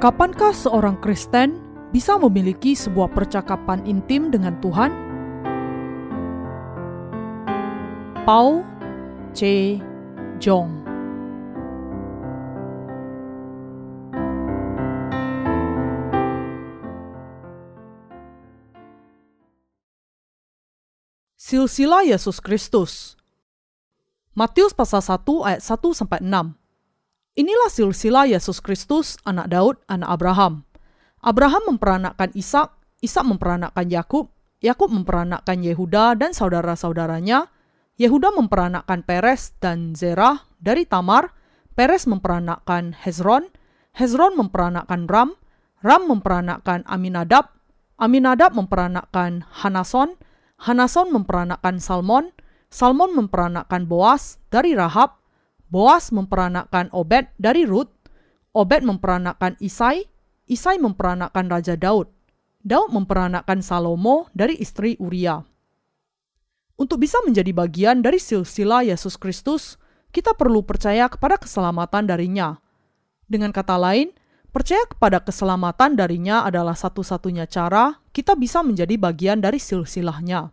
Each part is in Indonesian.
Kapankah seorang Kristen bisa memiliki sebuah percakapan intim dengan Tuhan? Paul C. Jong Silsilah Yesus Kristus Matius pasal 1 ayat 1 sampai 6 Inilah silsilah Yesus Kristus, anak Daud, anak Abraham. Abraham memperanakkan Ishak, Ishak memperanakkan Yakub, Yakub memperanakkan Yehuda dan saudara-saudaranya, Yehuda memperanakkan Peres dan Zerah dari Tamar, Peres memperanakkan Hezron, Hezron memperanakkan Ram, Ram memperanakkan Aminadab, Aminadab memperanakkan Hanason, Hanason memperanakkan Salmon, Salmon memperanakkan Boas dari Rahab, Boas memperanakkan Obed dari Ruth, Obed memperanakkan Isai, Isai memperanakkan Raja Daud, Daud memperanakkan Salomo dari istri Uria. Untuk bisa menjadi bagian dari silsilah Yesus Kristus, kita perlu percaya kepada keselamatan darinya. Dengan kata lain, percaya kepada keselamatan darinya adalah satu-satunya cara kita bisa menjadi bagian dari silsilahnya.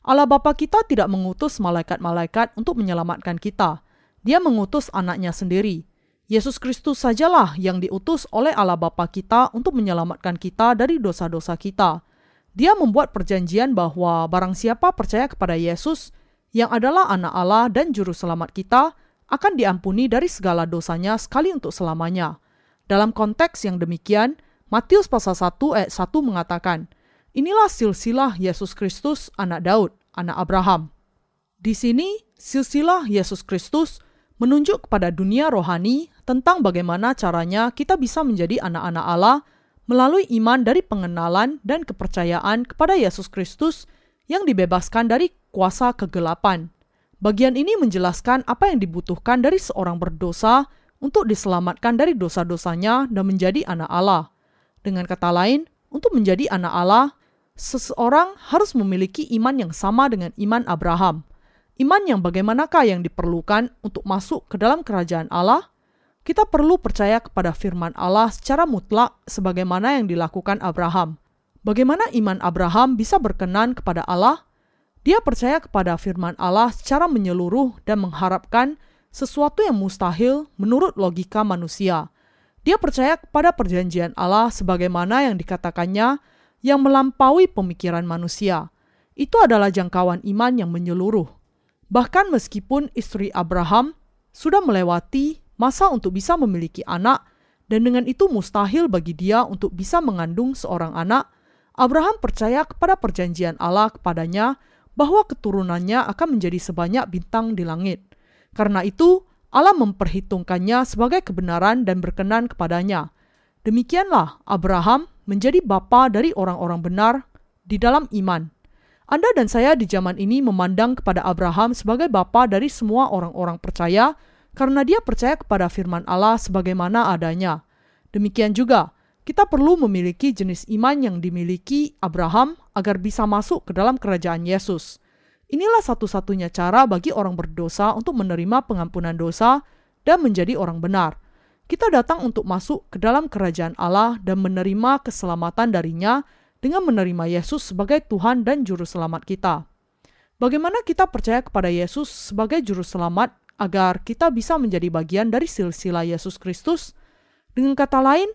Allah Bapa kita tidak mengutus malaikat-malaikat untuk menyelamatkan kita, dia mengutus anaknya sendiri. Yesus Kristus sajalah yang diutus oleh Allah Bapa kita untuk menyelamatkan kita dari dosa-dosa kita. Dia membuat perjanjian bahwa barang siapa percaya kepada Yesus, yang adalah anak Allah dan juru selamat kita, akan diampuni dari segala dosanya sekali untuk selamanya. Dalam konteks yang demikian, Matius pasal 1 ayat 1 mengatakan, Inilah silsilah Yesus Kristus, anak Daud, anak Abraham. Di sini, silsilah Yesus Kristus menunjuk kepada dunia rohani tentang bagaimana caranya kita bisa menjadi anak-anak Allah melalui iman dari pengenalan dan kepercayaan kepada Yesus Kristus yang dibebaskan dari kuasa kegelapan. Bagian ini menjelaskan apa yang dibutuhkan dari seorang berdosa untuk diselamatkan dari dosa-dosanya dan menjadi anak Allah. Dengan kata lain, untuk menjadi anak Allah, seseorang harus memiliki iman yang sama dengan iman Abraham. Iman yang bagaimanakah yang diperlukan untuk masuk ke dalam kerajaan Allah? Kita perlu percaya kepada firman Allah secara mutlak sebagaimana yang dilakukan Abraham. Bagaimana iman Abraham bisa berkenan kepada Allah? Dia percaya kepada firman Allah secara menyeluruh dan mengharapkan sesuatu yang mustahil menurut logika manusia. Dia percaya kepada perjanjian Allah sebagaimana yang dikatakannya yang melampaui pemikiran manusia. Itu adalah jangkauan iman yang menyeluruh. Bahkan meskipun istri Abraham sudah melewati masa untuk bisa memiliki anak, dan dengan itu mustahil bagi dia untuk bisa mengandung seorang anak, Abraham percaya kepada perjanjian Allah kepadanya bahwa keturunannya akan menjadi sebanyak bintang di langit. Karena itu, Allah memperhitungkannya sebagai kebenaran dan berkenan kepadanya. Demikianlah Abraham menjadi bapa dari orang-orang benar di dalam iman. Anda dan saya di zaman ini memandang kepada Abraham sebagai bapa dari semua orang-orang percaya karena dia percaya kepada firman Allah sebagaimana adanya. Demikian juga, kita perlu memiliki jenis iman yang dimiliki Abraham agar bisa masuk ke dalam kerajaan Yesus. Inilah satu-satunya cara bagi orang berdosa untuk menerima pengampunan dosa dan menjadi orang benar. Kita datang untuk masuk ke dalam kerajaan Allah dan menerima keselamatan darinya dengan menerima Yesus sebagai Tuhan dan Juru Selamat kita. Bagaimana kita percaya kepada Yesus sebagai Juru Selamat agar kita bisa menjadi bagian dari silsilah Yesus Kristus? Dengan kata lain,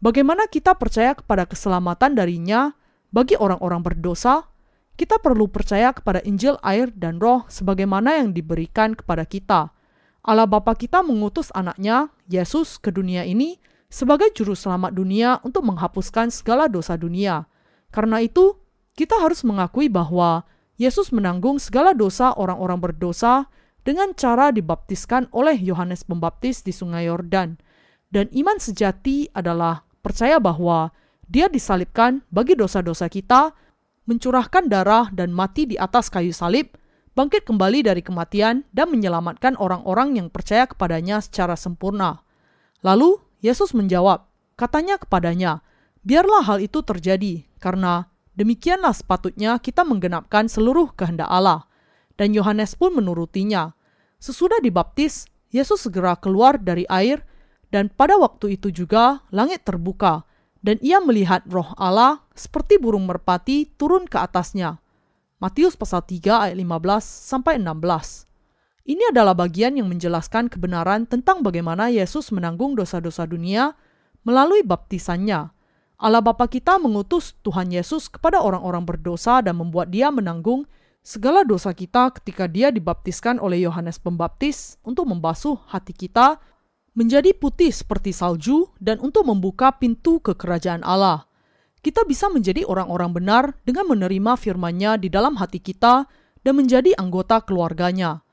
bagaimana kita percaya kepada keselamatan darinya bagi orang-orang berdosa? Kita perlu percaya kepada Injil, air, dan roh sebagaimana yang diberikan kepada kita. Allah Bapa kita mengutus anaknya, Yesus, ke dunia ini sebagai juru selamat dunia untuk menghapuskan segala dosa dunia. Karena itu, kita harus mengakui bahwa Yesus menanggung segala dosa orang-orang berdosa dengan cara dibaptiskan oleh Yohanes Pembaptis di Sungai Yordan. Dan iman sejati adalah percaya bahwa Dia disalibkan bagi dosa-dosa kita, mencurahkan darah dan mati di atas kayu salib, bangkit kembali dari kematian, dan menyelamatkan orang-orang yang percaya kepadanya secara sempurna. Lalu Yesus menjawab, katanya kepadanya, Biarlah hal itu terjadi, karena demikianlah sepatutnya kita menggenapkan seluruh kehendak Allah. Dan Yohanes pun menurutinya. Sesudah dibaptis, Yesus segera keluar dari air, Dan pada waktu itu juga langit terbuka, dan ia melihat roh Allah seperti burung merpati turun ke atasnya. Matius pasal 3 ayat 15 sampai 16. Ini adalah bagian yang menjelaskan kebenaran tentang bagaimana Yesus menanggung dosa-dosa dunia melalui baptisannya. Allah Bapa kita mengutus Tuhan Yesus kepada orang-orang berdosa dan membuat dia menanggung segala dosa kita ketika dia dibaptiskan oleh Yohanes Pembaptis untuk membasuh hati kita menjadi putih seperti salju dan untuk membuka pintu ke kerajaan Allah. Kita bisa menjadi orang-orang benar dengan menerima firman-Nya di dalam hati kita dan menjadi anggota keluarganya.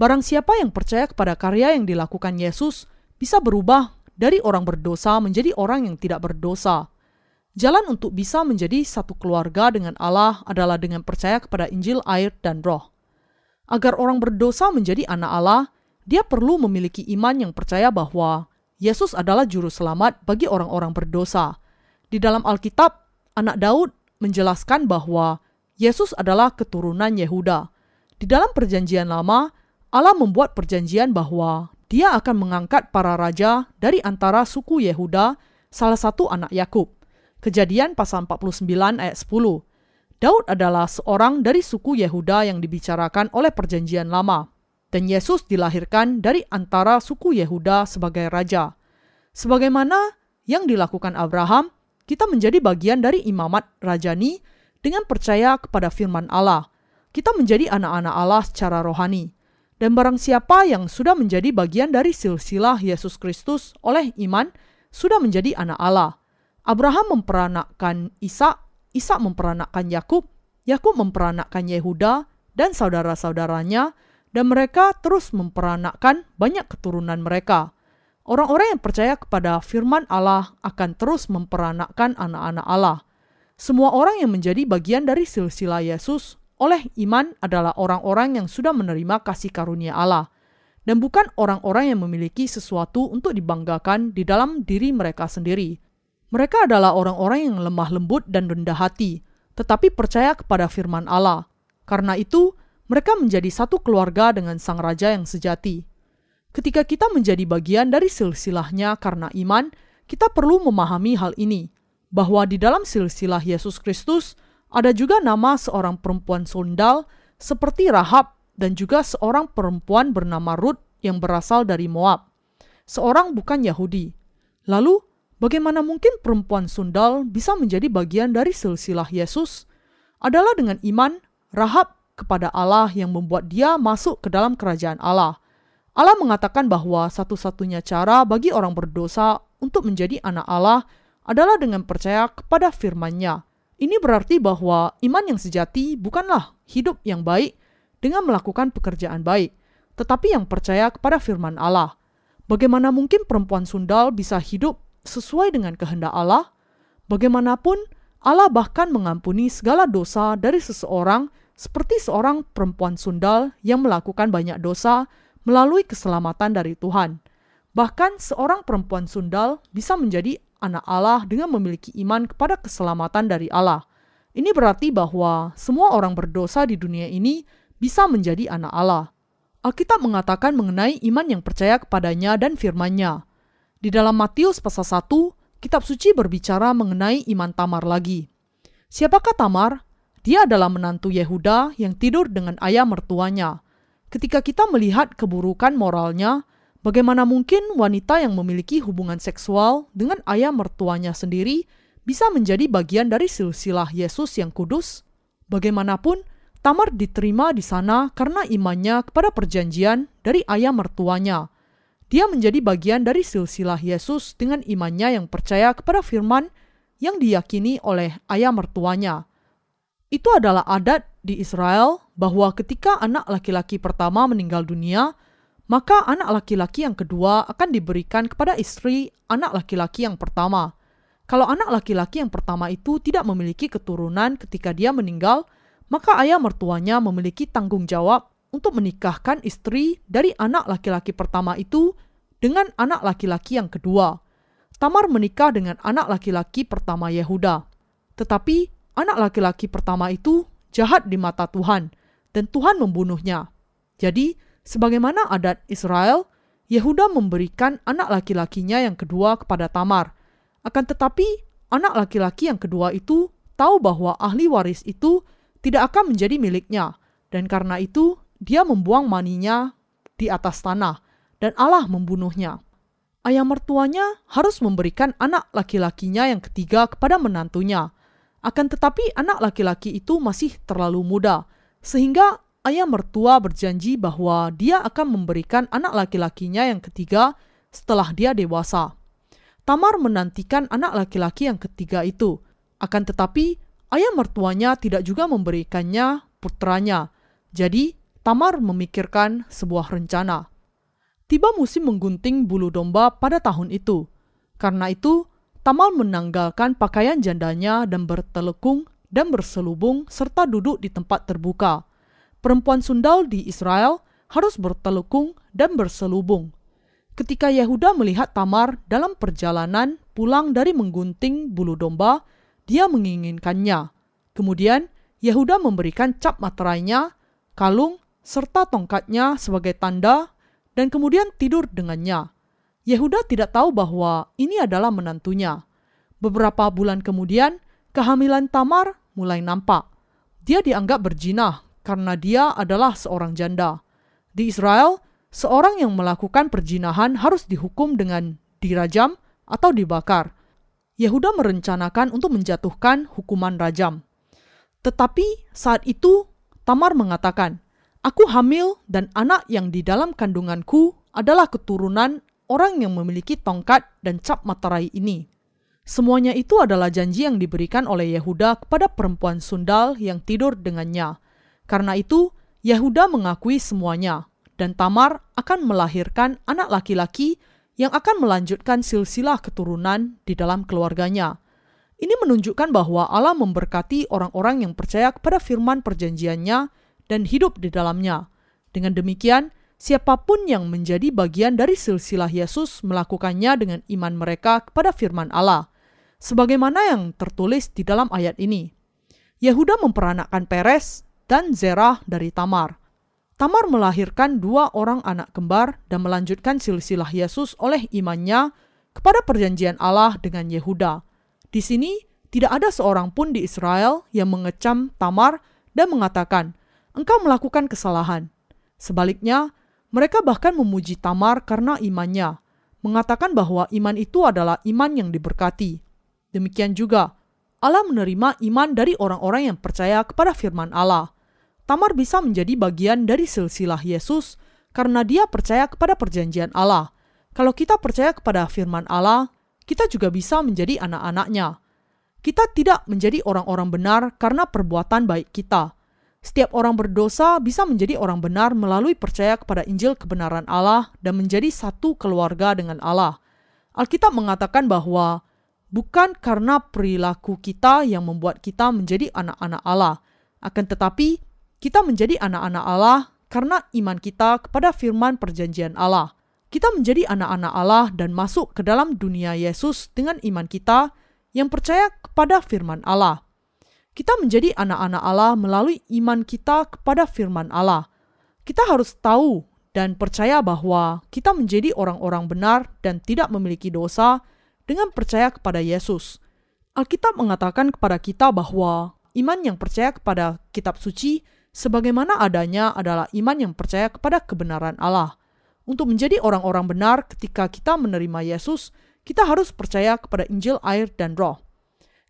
Barang siapa yang percaya kepada karya yang dilakukan Yesus bisa berubah dari orang berdosa menjadi orang yang tidak berdosa. Jalan untuk bisa menjadi satu keluarga dengan Allah adalah dengan percaya kepada Injil, air, dan Roh. Agar orang berdosa menjadi anak Allah, dia perlu memiliki iman yang percaya bahwa Yesus adalah juru selamat bagi orang-orang berdosa. Di dalam Alkitab, anak Daud menjelaskan bahwa Yesus adalah keturunan Yehuda. Di dalam Perjanjian Lama, Allah membuat perjanjian bahwa Dia akan mengangkat para raja dari antara suku Yehuda, salah satu anak Yakub. Kejadian pasal 49 ayat 10. Daud adalah seorang dari suku Yehuda yang dibicarakan oleh perjanjian lama. Dan Yesus dilahirkan dari antara suku Yehuda sebagai raja. Sebagaimana yang dilakukan Abraham, kita menjadi bagian dari imamat rajani dengan percaya kepada firman Allah. Kita menjadi anak-anak Allah secara rohani. Dan barang siapa yang sudah menjadi bagian dari silsilah Yesus Kristus oleh iman, sudah menjadi anak Allah. Abraham memperanakkan Isa, Isa memperanakkan Yakub, Yakub memperanakkan Yehuda dan saudara-saudaranya, dan mereka terus memperanakkan banyak keturunan mereka. Orang-orang yang percaya kepada firman Allah akan terus memperanakkan anak-anak Allah. Semua orang yang menjadi bagian dari silsilah Yesus oleh iman adalah orang-orang yang sudah menerima kasih karunia Allah, dan bukan orang-orang yang memiliki sesuatu untuk dibanggakan di dalam diri mereka sendiri. Mereka adalah orang-orang yang lemah lembut dan rendah hati, tetapi percaya kepada firman Allah. Karena itu, mereka menjadi satu keluarga dengan sang raja yang sejati. Ketika kita menjadi bagian dari silsilahnya karena iman, kita perlu memahami hal ini, bahwa di dalam silsilah Yesus Kristus ada juga nama seorang perempuan sundal seperti Rahab dan juga seorang perempuan bernama Ruth yang berasal dari Moab. Seorang bukan Yahudi. Lalu, Bagaimana mungkin perempuan sundal bisa menjadi bagian dari silsilah Yesus? Adalah dengan iman Rahab kepada Allah yang membuat dia masuk ke dalam kerajaan Allah. Allah mengatakan bahwa satu-satunya cara bagi orang berdosa untuk menjadi anak Allah adalah dengan percaya kepada firman-Nya. Ini berarti bahwa iman yang sejati bukanlah hidup yang baik dengan melakukan pekerjaan baik, tetapi yang percaya kepada firman Allah. Bagaimana mungkin perempuan sundal bisa hidup sesuai dengan kehendak Allah, bagaimanapun Allah bahkan mengampuni segala dosa dari seseorang seperti seorang perempuan sundal yang melakukan banyak dosa melalui keselamatan dari Tuhan. Bahkan seorang perempuan sundal bisa menjadi anak Allah dengan memiliki iman kepada keselamatan dari Allah. Ini berarti bahwa semua orang berdosa di dunia ini bisa menjadi anak Allah. Alkitab mengatakan mengenai iman yang percaya kepadanya dan firman-Nya. Di dalam Matius pasal 1, kitab suci berbicara mengenai iman Tamar lagi. Siapakah Tamar? Dia adalah menantu Yehuda yang tidur dengan ayah mertuanya. Ketika kita melihat keburukan moralnya, bagaimana mungkin wanita yang memiliki hubungan seksual dengan ayah mertuanya sendiri bisa menjadi bagian dari silsilah Yesus yang kudus? Bagaimanapun, Tamar diterima di sana karena imannya kepada perjanjian dari ayah mertuanya – dia menjadi bagian dari silsilah Yesus dengan imannya yang percaya kepada firman yang diyakini oleh ayah mertuanya. Itu adalah adat di Israel bahwa ketika anak laki-laki pertama meninggal dunia, maka anak laki-laki yang kedua akan diberikan kepada istri anak laki-laki yang pertama. Kalau anak laki-laki yang pertama itu tidak memiliki keturunan ketika dia meninggal, maka ayah mertuanya memiliki tanggung jawab untuk menikahkan istri dari anak laki-laki pertama itu dengan anak laki-laki yang kedua. Tamar menikah dengan anak laki-laki pertama Yehuda. Tetapi anak laki-laki pertama itu jahat di mata Tuhan dan Tuhan membunuhnya. Jadi, sebagaimana adat Israel, Yehuda memberikan anak laki-lakinya yang kedua kepada Tamar. Akan tetapi, anak laki-laki yang kedua itu tahu bahwa ahli waris itu tidak akan menjadi miliknya, dan karena itu dia membuang maninya di atas tanah, dan Allah membunuhnya. Ayah mertuanya harus memberikan anak laki-lakinya yang ketiga kepada menantunya. Akan tetapi anak laki-laki itu masih terlalu muda, sehingga ayah mertua berjanji bahwa dia akan memberikan anak laki-lakinya yang ketiga setelah dia dewasa. Tamar menantikan anak laki-laki yang ketiga itu, akan tetapi ayah mertuanya tidak juga memberikannya putranya. Jadi, Tamar memikirkan sebuah rencana. Tiba musim menggunting bulu domba pada tahun itu. Karena itu, Tamar menanggalkan pakaian jandanya dan bertelekung dan berselubung serta duduk di tempat terbuka perempuan sundal di Israel harus bertelukung dan berselubung. Ketika Yehuda melihat Tamar dalam perjalanan pulang dari menggunting bulu domba, dia menginginkannya. Kemudian Yehuda memberikan cap materainya, kalung, serta tongkatnya sebagai tanda, dan kemudian tidur dengannya. Yehuda tidak tahu bahwa ini adalah menantunya. Beberapa bulan kemudian, kehamilan Tamar mulai nampak. Dia dianggap berjinah karena dia adalah seorang janda. Di Israel, seorang yang melakukan perjinahan harus dihukum dengan dirajam atau dibakar. Yehuda merencanakan untuk menjatuhkan hukuman rajam. Tetapi saat itu Tamar mengatakan, Aku hamil dan anak yang di dalam kandunganku adalah keturunan orang yang memiliki tongkat dan cap materai ini. Semuanya itu adalah janji yang diberikan oleh Yehuda kepada perempuan sundal yang tidur dengannya karena itu, Yehuda mengakui semuanya, dan Tamar akan melahirkan anak laki-laki yang akan melanjutkan silsilah keturunan di dalam keluarganya. Ini menunjukkan bahwa Allah memberkati orang-orang yang percaya kepada firman perjanjiannya dan hidup di dalamnya. Dengan demikian, siapa pun yang menjadi bagian dari silsilah Yesus melakukannya dengan iman mereka kepada firman Allah. Sebagaimana yang tertulis di dalam ayat ini. Yehuda memperanakkan Peres dan Zerah dari Tamar. Tamar melahirkan dua orang anak kembar dan melanjutkan silsilah Yesus oleh imannya kepada perjanjian Allah dengan Yehuda. Di sini tidak ada seorang pun di Israel yang mengecam Tamar dan mengatakan, "Engkau melakukan kesalahan." Sebaliknya, mereka bahkan memuji Tamar karena imannya, mengatakan bahwa iman itu adalah iman yang diberkati. Demikian juga, Allah menerima iman dari orang-orang yang percaya kepada firman Allah. Tamar bisa menjadi bagian dari silsilah Yesus karena dia percaya kepada perjanjian Allah. Kalau kita percaya kepada firman Allah, kita juga bisa menjadi anak-anaknya. Kita tidak menjadi orang-orang benar karena perbuatan baik kita. Setiap orang berdosa bisa menjadi orang benar melalui percaya kepada Injil kebenaran Allah dan menjadi satu keluarga dengan Allah. Alkitab mengatakan bahwa bukan karena perilaku kita yang membuat kita menjadi anak-anak Allah, akan tetapi kita menjadi anak-anak Allah karena iman kita kepada firman perjanjian Allah. Kita menjadi anak-anak Allah dan masuk ke dalam dunia Yesus dengan iman kita yang percaya kepada firman Allah. Kita menjadi anak-anak Allah melalui iman kita kepada firman Allah. Kita harus tahu dan percaya bahwa kita menjadi orang-orang benar dan tidak memiliki dosa dengan percaya kepada Yesus. Alkitab mengatakan kepada kita bahwa iman yang percaya kepada kitab suci sebagaimana adanya adalah iman yang percaya kepada kebenaran Allah. Untuk menjadi orang-orang benar ketika kita menerima Yesus, kita harus percaya kepada Injil, air, dan roh.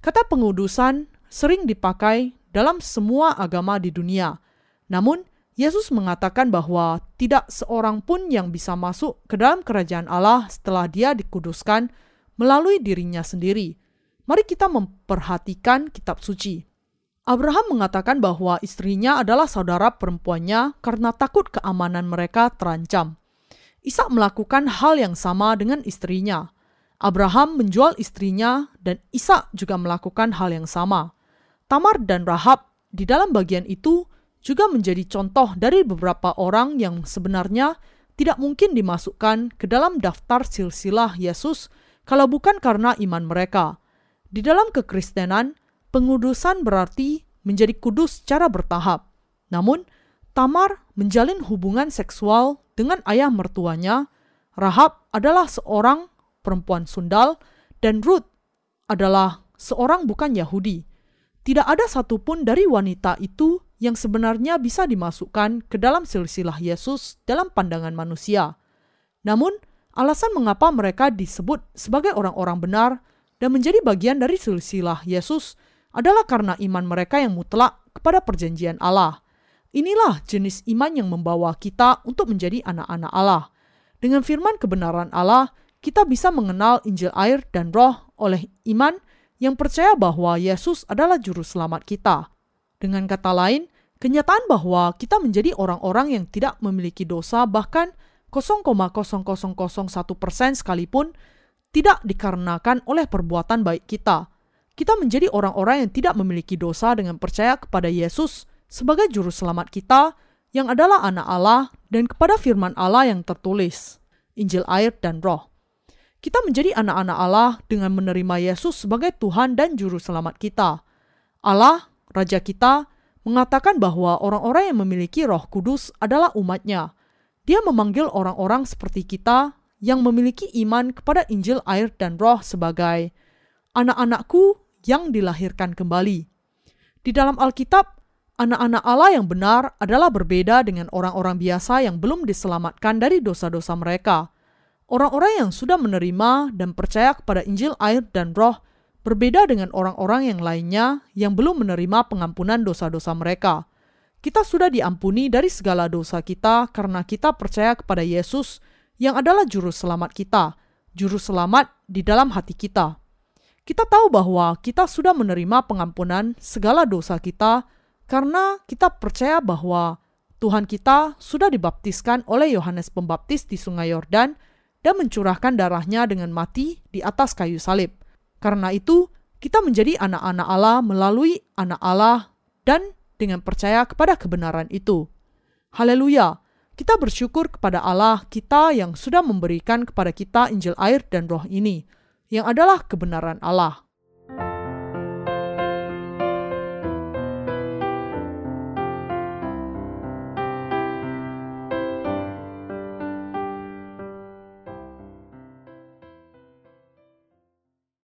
Kata pengudusan sering dipakai dalam semua agama di dunia. Namun, Yesus mengatakan bahwa tidak seorang pun yang bisa masuk ke dalam kerajaan Allah setelah dia dikuduskan melalui dirinya sendiri. Mari kita memperhatikan kitab suci. Abraham mengatakan bahwa istrinya adalah saudara perempuannya karena takut keamanan mereka terancam. Ishak melakukan hal yang sama dengan istrinya. Abraham menjual istrinya dan Ishak juga melakukan hal yang sama. Tamar dan Rahab di dalam bagian itu juga menjadi contoh dari beberapa orang yang sebenarnya tidak mungkin dimasukkan ke dalam daftar silsilah Yesus kalau bukan karena iman mereka. Di dalam kekristenan, pengudusan berarti menjadi kudus secara bertahap. Namun, Tamar menjalin hubungan seksual dengan ayah mertuanya Rahab adalah seorang perempuan sundal dan Ruth adalah seorang bukan Yahudi. Tidak ada satupun dari wanita itu yang sebenarnya bisa dimasukkan ke dalam silsilah Yesus dalam pandangan manusia. Namun, alasan mengapa mereka disebut sebagai orang-orang benar dan menjadi bagian dari silsilah Yesus adalah karena iman mereka yang mutlak kepada perjanjian Allah. Inilah jenis iman yang membawa kita untuk menjadi anak-anak Allah. Dengan firman kebenaran Allah, kita bisa mengenal Injil air dan roh oleh iman yang percaya bahwa Yesus adalah juru selamat kita. Dengan kata lain, kenyataan bahwa kita menjadi orang-orang yang tidak memiliki dosa bahkan 0,0001% sekalipun tidak dikarenakan oleh perbuatan baik kita. Kita menjadi orang-orang yang tidak memiliki dosa dengan percaya kepada Yesus sebagai juru selamat kita yang adalah anak Allah dan kepada firman Allah yang tertulis, Injil air dan roh. Kita menjadi anak-anak Allah dengan menerima Yesus sebagai Tuhan dan Juru Selamat kita. Allah, Raja kita, mengatakan bahwa orang-orang yang memiliki roh kudus adalah umatnya. Dia memanggil orang-orang seperti kita yang memiliki iman kepada Injil air dan roh sebagai anak-anakku yang dilahirkan kembali. Di dalam Alkitab, anak-anak Allah yang benar adalah berbeda dengan orang-orang biasa yang belum diselamatkan dari dosa-dosa mereka. Orang-orang yang sudah menerima dan percaya kepada Injil air dan roh berbeda dengan orang-orang yang lainnya yang belum menerima pengampunan dosa-dosa mereka. Kita sudah diampuni dari segala dosa kita karena kita percaya kepada Yesus yang adalah juru selamat kita, juru selamat di dalam hati kita. Kita tahu bahwa kita sudah menerima pengampunan segala dosa kita karena kita percaya bahwa Tuhan kita sudah dibaptiskan oleh Yohanes Pembaptis di Sungai Yordan dan mencurahkan darahnya dengan mati di atas kayu salib. Karena itu, kita menjadi anak-anak Allah melalui anak Allah dan dengan percaya kepada kebenaran itu. Haleluya! Kita bersyukur kepada Allah kita yang sudah memberikan kepada kita Injil air dan roh ini, yang adalah kebenaran Allah.